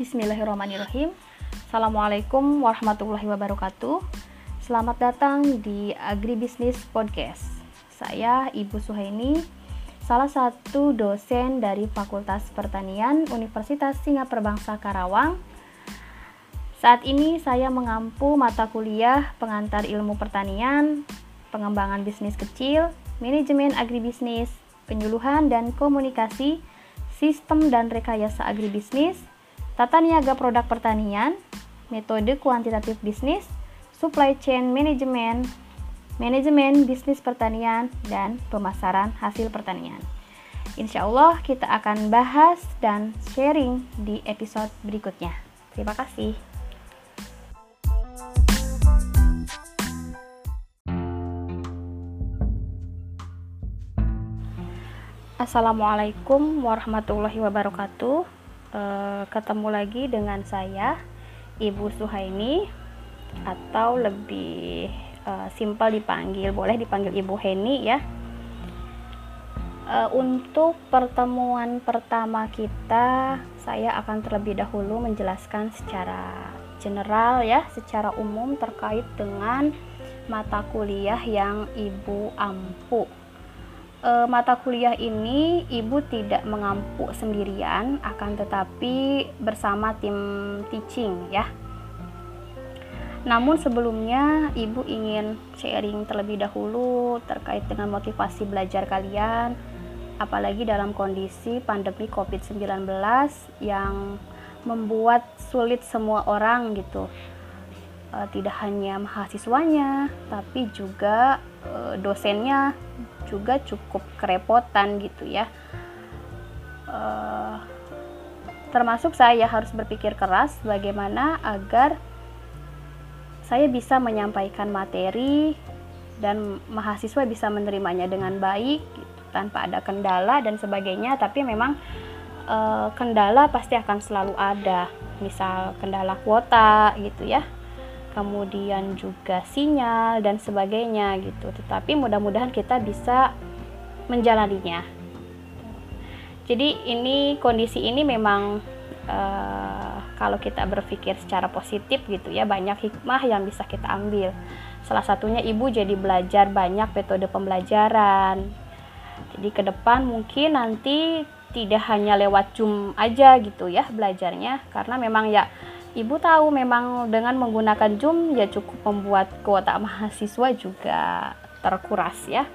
Bismillahirrahmanirrahim. Assalamualaikum warahmatullahi wabarakatuh. Selamat datang di Agribisnis Podcast. Saya Ibu Suhaini, salah satu dosen dari Fakultas Pertanian Universitas Singapura Bangsa Karawang. Saat ini saya mengampu mata kuliah pengantar ilmu pertanian, pengembangan bisnis kecil, manajemen agribisnis, penyuluhan dan komunikasi, sistem dan rekayasa agribisnis, tata niaga produk pertanian, metode kuantitatif bisnis, supply chain management, manajemen bisnis pertanian, dan pemasaran hasil pertanian. Insya Allah kita akan bahas dan sharing di episode berikutnya. Terima kasih. Assalamualaikum warahmatullahi wabarakatuh. E, ketemu lagi dengan saya, Ibu Suhaini, atau lebih e, simpel dipanggil, boleh dipanggil Ibu Heni ya. E, untuk pertemuan pertama kita, saya akan terlebih dahulu menjelaskan secara general ya, secara umum terkait dengan mata kuliah yang Ibu ampu e, mata kuliah ini ibu tidak mengampu sendirian akan tetapi bersama tim teaching ya. Namun sebelumnya ibu ingin sharing terlebih dahulu terkait dengan motivasi belajar kalian apalagi dalam kondisi pandemi COVID-19 yang membuat sulit semua orang gitu. E, tidak hanya mahasiswanya tapi juga e, dosennya juga cukup kerepotan gitu ya. Uh, termasuk saya harus berpikir keras bagaimana agar saya bisa menyampaikan materi dan mahasiswa bisa menerimanya dengan baik gitu, tanpa ada kendala dan sebagainya. Tapi memang e, kendala pasti akan selalu ada misal kendala kuota gitu ya kemudian juga sinyal dan sebagainya gitu. Tetapi mudah-mudahan kita bisa menjalaninya. Jadi ini kondisi ini memang uh, kalau kita berpikir secara positif gitu ya banyak hikmah yang bisa kita ambil. Salah satunya ibu jadi belajar banyak metode pembelajaran. Jadi ke depan mungkin nanti tidak hanya lewat Zoom aja gitu ya belajarnya karena memang ya Ibu tahu memang dengan menggunakan Zoom ya cukup membuat kuota mahasiswa juga terkuras ya.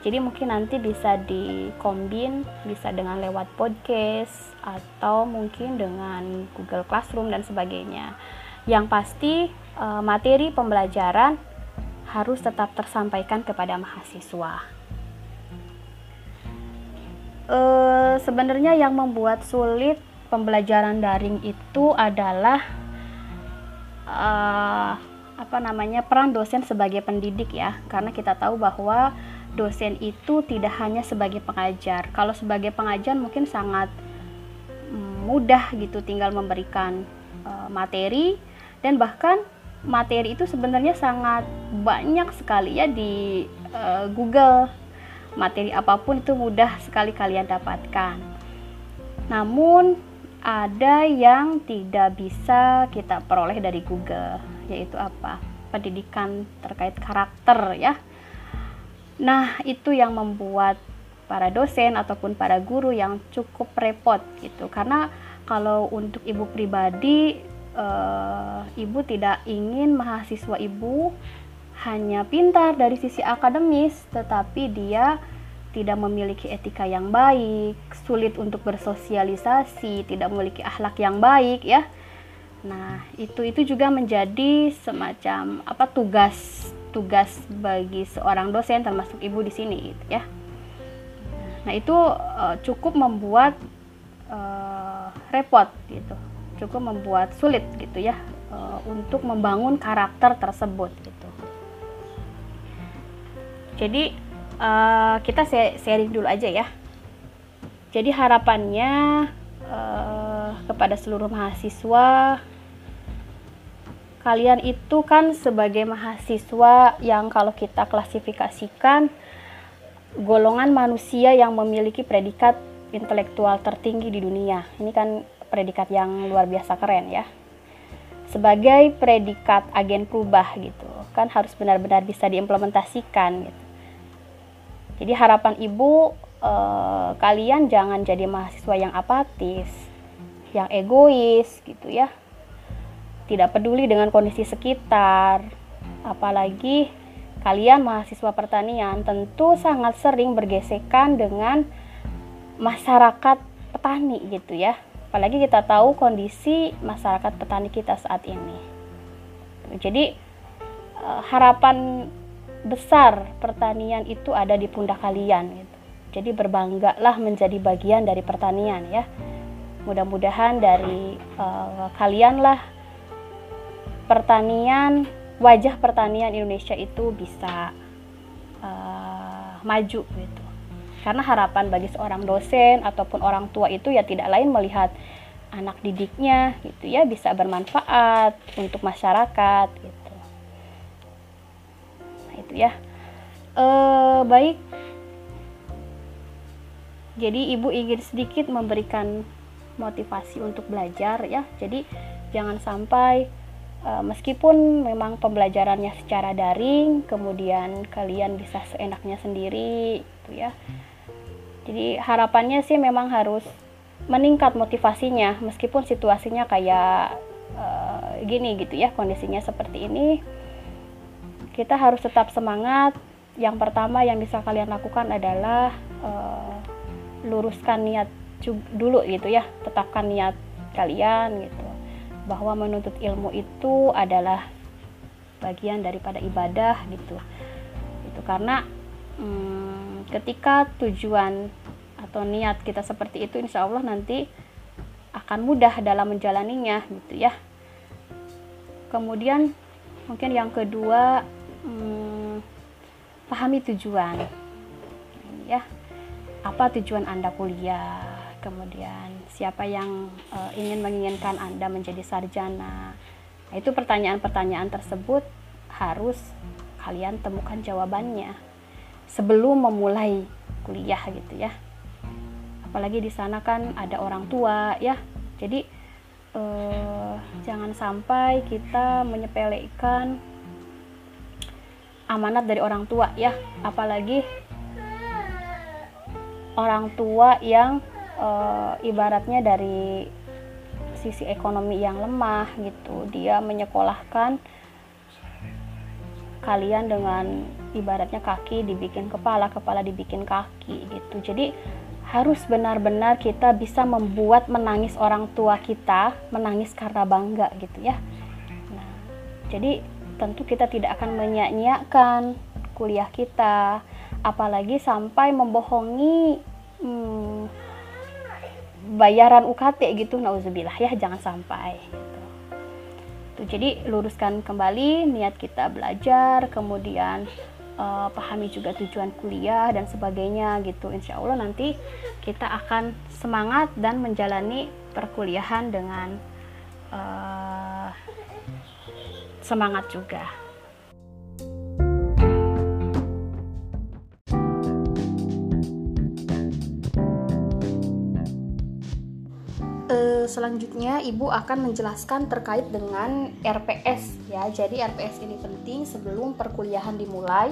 Jadi mungkin nanti bisa dikombin, bisa dengan lewat podcast atau mungkin dengan Google Classroom dan sebagainya. Yang pasti eh, materi pembelajaran harus tetap tersampaikan kepada mahasiswa. E, sebenarnya yang membuat sulit pembelajaran daring itu adalah uh, apa namanya peran dosen sebagai pendidik ya. Karena kita tahu bahwa dosen itu tidak hanya sebagai pengajar. Kalau sebagai pengajar mungkin sangat mm, mudah gitu tinggal memberikan uh, materi. Dan bahkan materi itu sebenarnya sangat banyak sekali ya di uh, Google. Materi apa pun itu mudah sekali kalian dapatkan. Namun ada yang tidak bisa kita peroleh dari Google, yaitu apa? Pendidikan terkait karakter ya. Nah, itu yang membuat para dosen ataupun para guru yang cukup repot gitu. Karena kalau untuk ibu pribadi eh, ibu tidak ingin mahasiswa ibu hanya pintar dari sisi akademis, tetapi dia tidak memiliki etika yang baik, sulit untuk bersosialisasi, tidak memiliki akhlak yang baik ya. Nah, itu itu juga menjadi semacam apa tugas tugas bagi seorang dosen termasuk ibu di sini gitu ya. Nah, itu uh, cukup membuat uh, repot gitu. Cukup membuat sulit gitu ya uh, untuk membangun karakter tersebut gitu. Jadi uh, kita sharing dulu aja ya. Jadi harapannya uh, kepada seluruh mahasiswa kalian itu kan sebagai mahasiswa yang kalau kita klasifikasikan golongan manusia yang memiliki predikat intelektual tertinggi di dunia. Ini kan predikat yang luar biasa keren ya sebagai predikat agen perubah gitu kan harus benar-benar bisa diimplementasikan gitu jadi harapan ibu eh, kalian jangan jadi mahasiswa yang apatis yang egois gitu ya. Tidak peduli dengan kondisi sekitar. Apalagi kalian mahasiswa pertanian tentu sangat sering bergesekan dengan masyarakat petani gitu ya. Apalagi kita tahu kondisi masyarakat petani kita saat ini. Jadi eh, harapan besar pertanian itu ada di pundak kalian gitu. Jadi berbanggalah menjadi bagian dari pertanian ya. Mudah-mudahan dari uh, kalian lah pertanian wajah pertanian Indonesia itu bisa uh, maju gitu. Karena harapan bagi seorang dosen ataupun orang tua itu ya tidak lain melihat anak didiknya gitu ya bisa bermanfaat untuk masyarakat gitu nah itu ya. E, baik. Jadi ibu ingin sedikit memberikan motivasi untuk belajar ya. Jadi jangan sampai e, meskipun memang pembelajarannya secara daring kemudian kalian bisa seenaknya sendiri gitu ya. Jadi harapannya sih memang harus meningkat motivasinya meskipun situasinya kayak uh, gini gitu ya kondisinya seperti ini kita harus tetap semangat. Yang pertama yang bisa kalian lakukan adalah uh, luruskan niat dulu gitu ya. Tetapkan niat kalian gitu. Bahwa menuntut ilmu itu adalah bagian daripada ibadah gitu. Itu karena hmm, ketika tujuan atau niat kita seperti itu insya Allah nanti akan mudah dalam menjalaninya gitu ya. Kemudian mungkin yang kedua hmm, pahami tujuan. Ya apa tujuan anda kuliah? Kemudian siapa yang uh, ingin menginginkan anda menjadi sarjana? Nah, itu pertanyaan-pertanyaan tersebut harus kalian temukan jawabannya sebelum memulai kuliah gitu ya. Apalagi di sana kan ada orang tua ya. Jadi eh, jangan sampai kita menyepelekan amanat dari orang tua ya. Apalagi orang tua yang eh, ibaratnya dari sisi ekonomi yang lemah gitu. Dia menyekolahkan kalian dengan ibaratnya kaki dibikin kepala kepala dibikin kaki gitu. Jadi harus benar-benar kita bisa membuat menangis orang tua kita, menangis karena bangga gitu ya. Nah, jadi tentu kita tidak akan menyanyiakan kuliah kita, apalagi sampai membohongi hmm, bayaran UKT gitu, nauzubillah ya, jangan sampai. Gitu. Tuh, jadi luruskan kembali niat kita belajar, kemudian uh, pahami juga tujuan kuliah dan sebagainya gitu insya Allah nanti kita akan semangat dan menjalani perkuliahan dengan uh, semangat juga selanjutnya Ibu akan menjelaskan terkait dengan RPS ya. Jadi RPS ini penting sebelum perkuliahan dimulai.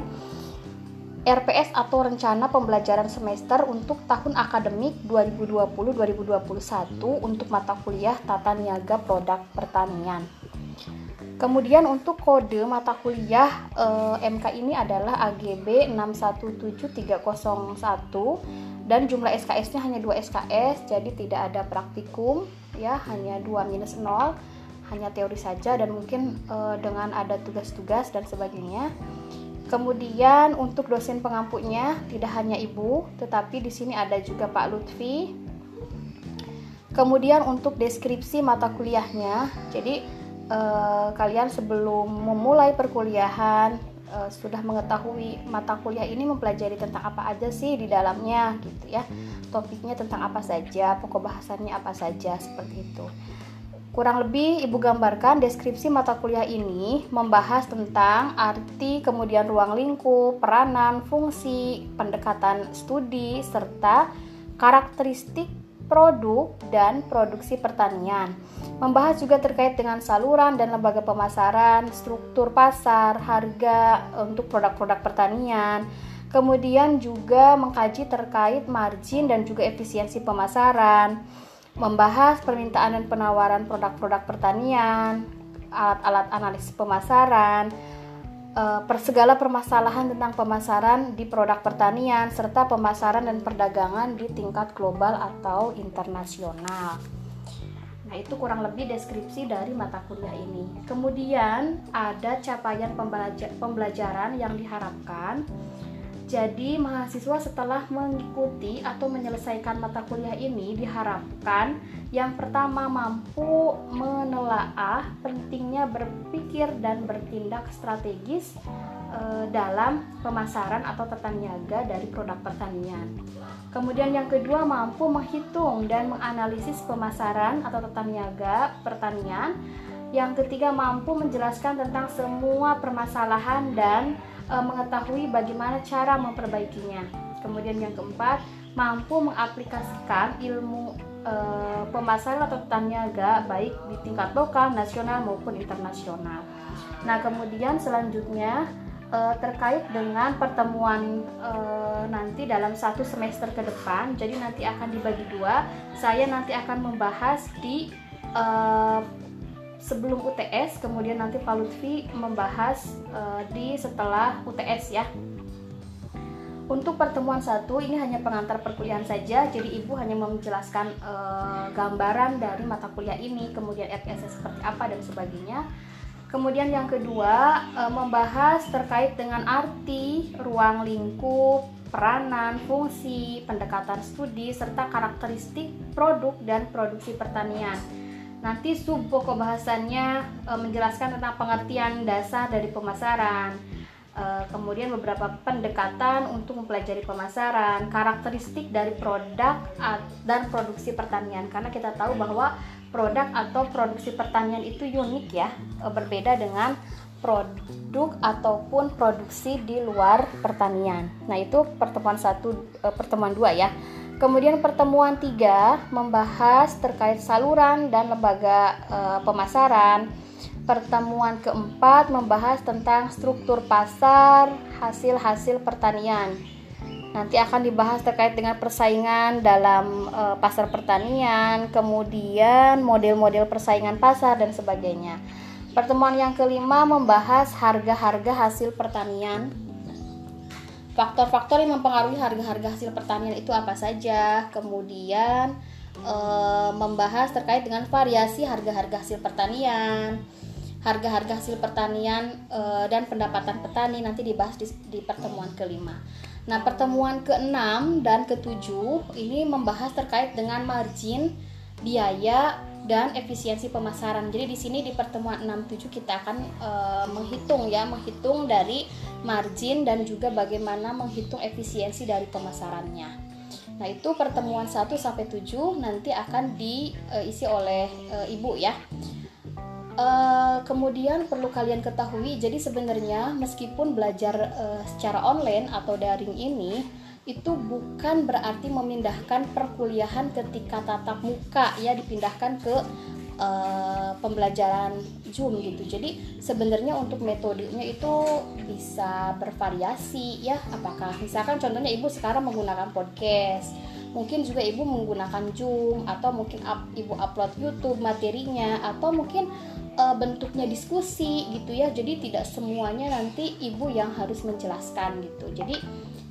RPS atau rencana pembelajaran semester untuk tahun akademik 2020-2021 untuk mata kuliah tata niaga produk pertanian. Kemudian untuk kode mata kuliah eh, MK ini adalah AGB 617301 dan jumlah SKS-nya hanya 2 SKS, jadi tidak ada praktikum ya hanya 2 minus 0 hanya teori saja dan mungkin uh, dengan ada tugas-tugas dan sebagainya. Kemudian untuk dosen pengampunya tidak hanya ibu, tetapi di sini ada juga Pak Lutfi. Kemudian untuk deskripsi mata kuliahnya, jadi uh, kalian sebelum memulai perkuliahan uh, sudah mengetahui mata kuliah ini mempelajari tentang apa aja sih di dalamnya gitu ya. Topiknya tentang apa saja pokok bahasannya apa saja seperti itu. Kurang lebih ibu gambarkan deskripsi mata kuliah ini membahas tentang arti kemudian ruang lingkup peranan fungsi pendekatan studi serta karakteristik produk dan produksi pertanian. Membahas juga terkait dengan saluran dan lembaga pemasaran, struktur pasar, harga untuk produk-produk pertanian. Kemudian juga mengkaji terkait margin dan juga efisiensi pemasaran. Membahas permintaan dan penawaran produk-produk pertanian, alat-alat analisis pemasaran, uh, per segala permasalahan tentang pemasaran di produk pertanian serta pemasaran dan perdagangan di tingkat global atau internasional. Nah, itu kurang lebih deskripsi dari mata kuliah ini. Kemudian ada capaian pembelajaran yang diharapkan jadi, mahasiswa setelah mengikuti atau menyelesaikan mata kuliah ini diharapkan yang pertama mampu menelaah pentingnya berpikir dan bertindak strategis e, dalam pemasaran atau tata niaga dari produk pertanian. Kemudian yang kedua mampu menghitung dan menganalisis pemasaran atau tata niaga pertanian. Yang ketiga mampu menjelaskan tentang semua permasalahan dan e, mengetahui bagaimana cara memperbaikinya. Kemudian yang keempat, mampu mengaplikasikan ilmu e, pemasaran atau tata niaga baik di tingkat lokal, nasional maupun internasional. Nah, kemudian selanjutnya e, terkait dengan pertemuan e, nanti dalam satu semester ke depan. Jadi nanti akan dibagi dua. Saya nanti akan membahas di e, sebelum UTS, kemudian nanti Pak Lutfi membahas uh, di setelah UTS ya. Untuk pertemuan satu ini hanya pengantar perkuliahan saja, jadi ibu hanya menjelaskan uh, gambaran dari mata kuliah ini, kemudian FS seperti apa dan sebagainya. Kemudian yang kedua uh, membahas terkait dengan arti, ruang lingkup, peranan, fungsi, pendekatan studi serta karakteristik produk dan produksi pertanian. Nanti sub pokok bahasannya e, menjelaskan tentang pengertian dasar dari pemasaran, e, kemudian beberapa pendekatan untuk mempelajari pemasaran, karakteristik dari produk dan produksi pertanian. Karena kita tahu bahwa produk atau produksi pertanian itu unik ya, e, berbeda dengan produk ataupun produksi di luar pertanian. Nah itu pertemuan satu, e, pertemuan dua ya. Kemudian pertemuan tiga membahas terkait saluran dan lembaga e, pemasaran. Pertemuan keempat membahas tentang struktur pasar hasil-hasil pertanian. Nanti akan dibahas terkait dengan persaingan dalam e, pasar pertanian, kemudian model-model persaingan pasar dan sebagainya. Pertemuan yang kelima membahas harga-harga hasil pertanian faktor-faktor yang mempengaruhi harga-harga hasil pertanian itu apa saja? Kemudian e, membahas terkait dengan variasi harga-harga hasil pertanian. Harga-harga hasil pertanian e, dan pendapatan petani nanti dibahas di, di pertemuan kelima. Nah pertemuan keenam dan ketujuh ini membahas terkait dengan margin biaya dan efisiensi pemasaran. Jadi di sini di pertemuan 67 kita akan e, menghitung ya, menghitung dari margin dan juga bagaimana menghitung efisiensi dari pemasarannya. Nah, itu pertemuan 1 sampai 7 nanti akan diisi oleh e, Ibu ya. E, kemudian perlu kalian ketahui, jadi sebenarnya meskipun belajar e, secara online atau daring ini itu bukan berarti memindahkan perkuliahan ketika tatap muka ya dipindahkan ke uh, pembelajaran Zoom gitu. Jadi sebenarnya untuk metodenya itu bisa bervariasi ya. Apakah misalkan contohnya ibu sekarang menggunakan podcast, mungkin juga ibu menggunakan Zoom atau mungkin up, ibu upload YouTube materinya atau mungkin uh, bentuknya diskusi gitu ya. Jadi tidak semuanya nanti ibu yang harus menjelaskan gitu. Jadi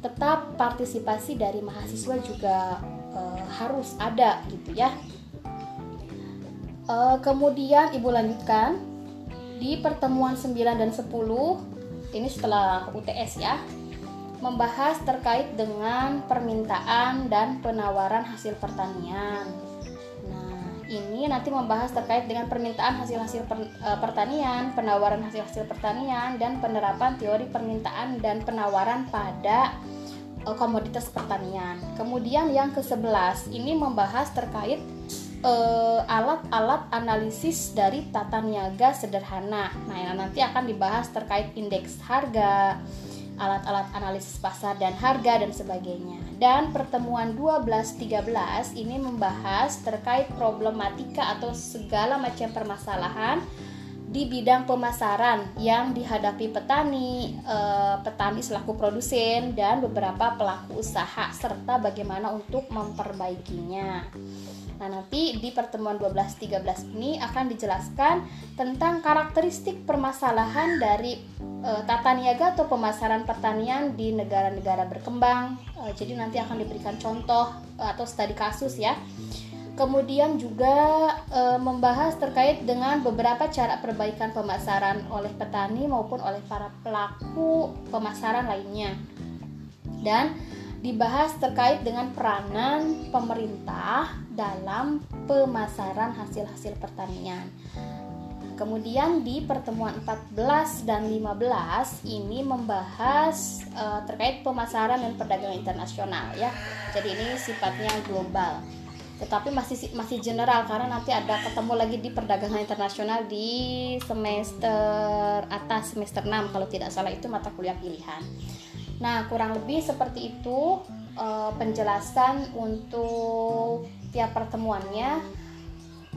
tetap partisipasi dari mahasiswa juga uh, harus ada gitu ya. Uh, kemudian Ibu lanjutkan di pertemuan 9 dan 10 ini setelah UTS ya membahas terkait dengan permintaan dan penawaran hasil pertanian. Nah, ini nanti membahas terkait dengan permintaan hasil-hasil per, e, pertanian, penawaran hasil-hasil pertanian dan penerapan teori permintaan dan penawaran pada komoditas pertanian. Kemudian yang ke-11 ini membahas terkait eh, alat-alat analisis dari tata niaga sederhana. Nah, yang nanti akan dibahas terkait indeks harga, alat-alat analisis pasar dan harga dan sebagainya. Dan pertemuan 12-13 ini membahas terkait problematika atau segala macam permasalahan di bidang pemasaran yang dihadapi petani, eh, petani selaku produsen dan beberapa pelaku usaha serta bagaimana untuk memperbaikinya. Nah, nanti di pertemuan 12-13 ini akan dijelaskan tentang karakteristik permasalahan dari e, tata niaga atau pemasaran pertanian di negara-negara berkembang. E, jadi nanti akan diberikan contoh atau studi kasus ya. Kemudian juga e, membahas terkait dengan beberapa cara perbaikan pemasaran oleh petani maupun oleh para pelaku pemasaran lainnya. Dan dibahas terkait dengan peranan pemerintah dalam pemasaran hasil-hasil pertanian. Kemudian di pertemuan 14 dan 15 ini membahas uh, terkait pemasaran dan perdagangan internasional ya. Jadi ini sifatnya global. Tetapi masih masih general karena nanti ada ketemu lagi di perdagangan internasional di semester atas semester 6 kalau tidak salah itu mata kuliah pilihan. Nah, kurang lebih seperti itu uh, penjelasan untuk tiap pertemuannya.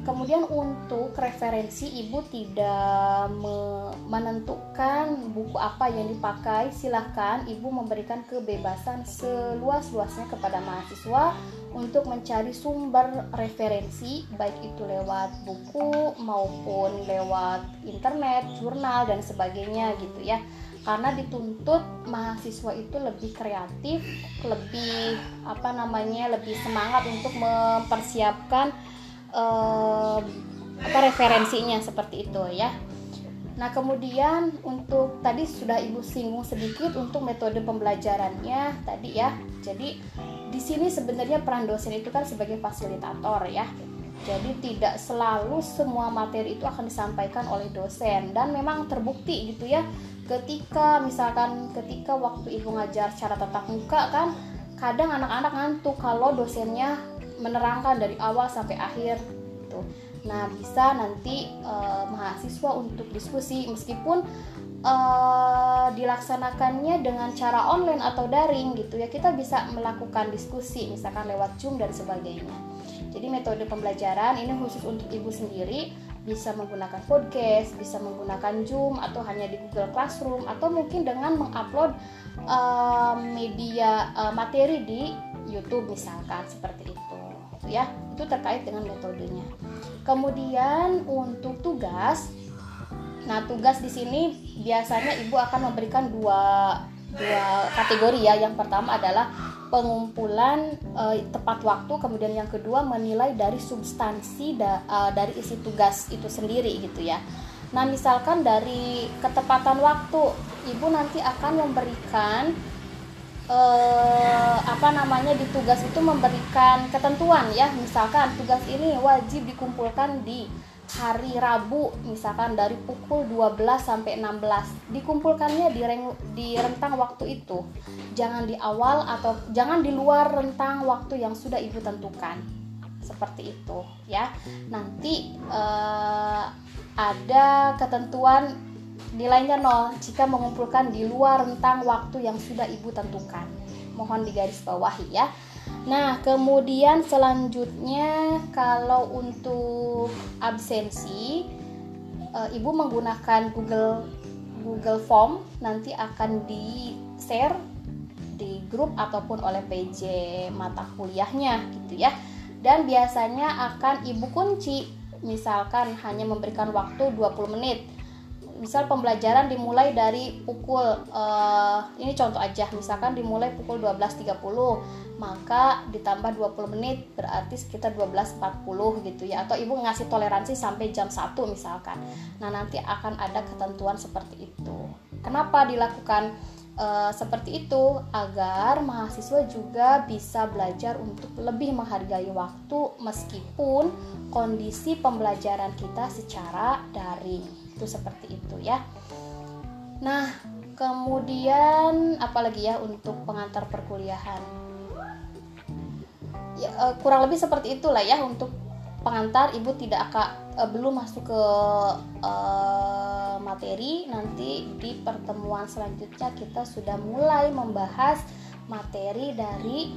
Kemudian untuk referensi ibu tidak me menentukan buku apa yang dipakai, silahkan ibu memberikan kebebasan seluas-luasnya kepada mahasiswa untuk mencari sumber referensi baik itu lewat buku maupun lewat internet, jurnal dan sebagainya gitu ya. Karena dituntut mahasiswa itu lebih kreatif, lebih apa namanya, lebih semangat untuk mempersiapkan uh, apa referensinya seperti itu ya. Nah, kemudian untuk tadi sudah Ibu singgung sedikit untuk metode pembelajarannya tadi ya. Jadi di sini sebenarnya peran dosen itu kan sebagai fasilitator ya. Jadi tidak selalu semua materi itu akan disampaikan oleh dosen dan memang terbukti gitu ya ketika misalkan ketika waktu ibu ngajar secara tatap muka kan kadang anak-anak ngantuk kalau dosennya menerangkan dari awal sampai akhir gitu. Nah, bisa nanti e, mahasiswa untuk diskusi meskipun e, dilaksanakannya dengan cara online atau daring gitu ya. Kita bisa melakukan diskusi misalkan lewat Zoom dan sebagainya. Jadi metode pembelajaran ini khusus untuk ibu sendiri bisa menggunakan podcast, bisa menggunakan Zoom atau hanya di Google Classroom atau mungkin dengan mengupload uh, media uh, materi di YouTube misalkan seperti itu ya. Itu terkait dengan metodenya. Kemudian untuk tugas nah tugas di sini biasanya ibu akan memberikan dua dua kategori ya. Yang pertama adalah pengumpulan uh, tepat waktu kemudian yang kedua menilai dari substansi da, uh, dari isi tugas itu sendiri gitu ya. Nah misalkan dari ketepatan waktu ibu nanti akan memberikan uh, apa namanya di tugas itu memberikan ketentuan ya. Misalkan tugas ini wajib dikumpulkan di hari Rabu misalkan dari pukul 12 sampai 16 dikumpulkannya di, reng, di rentang waktu itu. Jangan di awal atau jangan di luar rentang waktu yang sudah ibu tentukan. Seperti itu ya. Nanti eh, ada ketentuan nilainya nol jika mengumpulkan di luar rentang waktu yang sudah ibu tentukan. Mohon digaris bawahi ya. Nah, kemudian selanjutnya kalau untuk absensi e, Ibu menggunakan Google Google Form. Nanti akan di-share di grup ataupun oleh PJ mata kuliahnya gitu ya. Dan biasanya akan Ibu kunci. Misalkan hanya memberikan waktu 20 menit misal pembelajaran dimulai dari pukul uh, ini contoh aja misalkan dimulai pukul 12.30 maka ditambah 20 menit berarti sekitar 12.40 gitu ya. Atau ibu ngasih toleransi sampai jam 1 misalkan. Nah nanti akan ada ketentuan seperti itu. Kenapa dilakukan uh, seperti itu? Agar mahasiswa juga bisa belajar untuk lebih menghargai waktu meskipun kondisi pembelajaran kita secara daring itu seperti itu ya. Nah kemudian apalagi ya untuk pengantar perkuliahan? Ya, uh, kurang lebih seperti itulah ya untuk pengantar ibu tidak akan uh, belum masuk ke uh, materi. Nanti di pertemuan selanjutnya kita sudah mulai membahas materi dari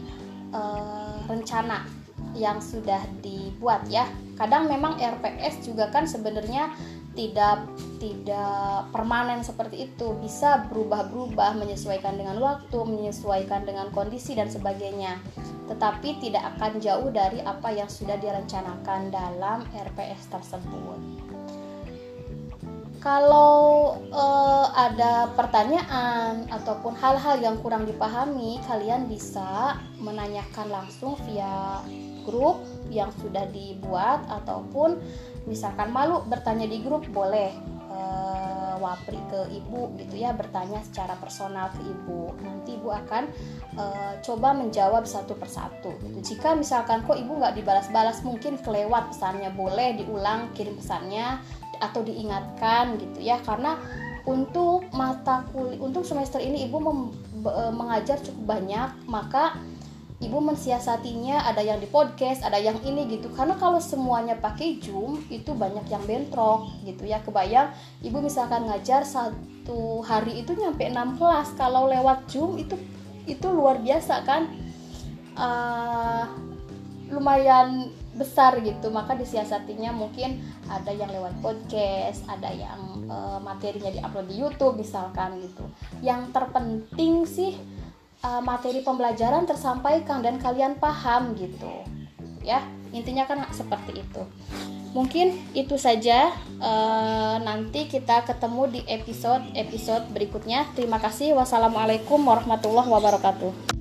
uh, rencana yang sudah dibuat ya. Kadang memang RPS juga kan sebenarnya tidak tidak permanen seperti itu. Bisa berubah-berubah menyesuaikan dengan waktu menyesuaikan dengan kondisi dan sebagainya. Tetapi tidak akan jauh dari apa yang sudah direncanakan dalam RPS tersebut. Kalau uh, ada pertanyaan ataupun hal-hal yang kurang dipahami kalian bisa menanyakan langsung via grup yang sudah dibuat ataupun misalkan malu bertanya di grup boleh e, wapri ke ibu gitu ya bertanya secara personal ke ibu nanti ibu akan e, coba menjawab satu persatu gitu. jika misalkan kok ibu nggak dibalas-balas mungkin kelewat pesannya boleh diulang kirim pesannya atau diingatkan gitu ya karena untuk mata kuliah untuk semester ini ibu mem, mengajar cukup banyak maka ibu mensiasatinya ada yang di podcast ada yang ini gitu. Karena kalau semuanya pakai zoom itu banyak yang bentrok gitu ya. Kebayang ibu misalkan ngajar satu hari itu nyampe 6 kelas. Kalau lewat zoom itu itu luar biasa kan? Uh, lumayan besar gitu. Maka disiasatinya mungkin ada yang lewat podcast ada yang uh, materinya diupload di YouTube misalkan gitu. Yang terpenting sih uh, materi pembelajaran tersampaikan dan kalian paham gitu. Ya intinya kan seperti itu. Mungkin itu saja uh, nanti kita ketemu di episode episode berikutnya. Terima kasih. Wassalamualaikum warahmatullahi wabarakatuh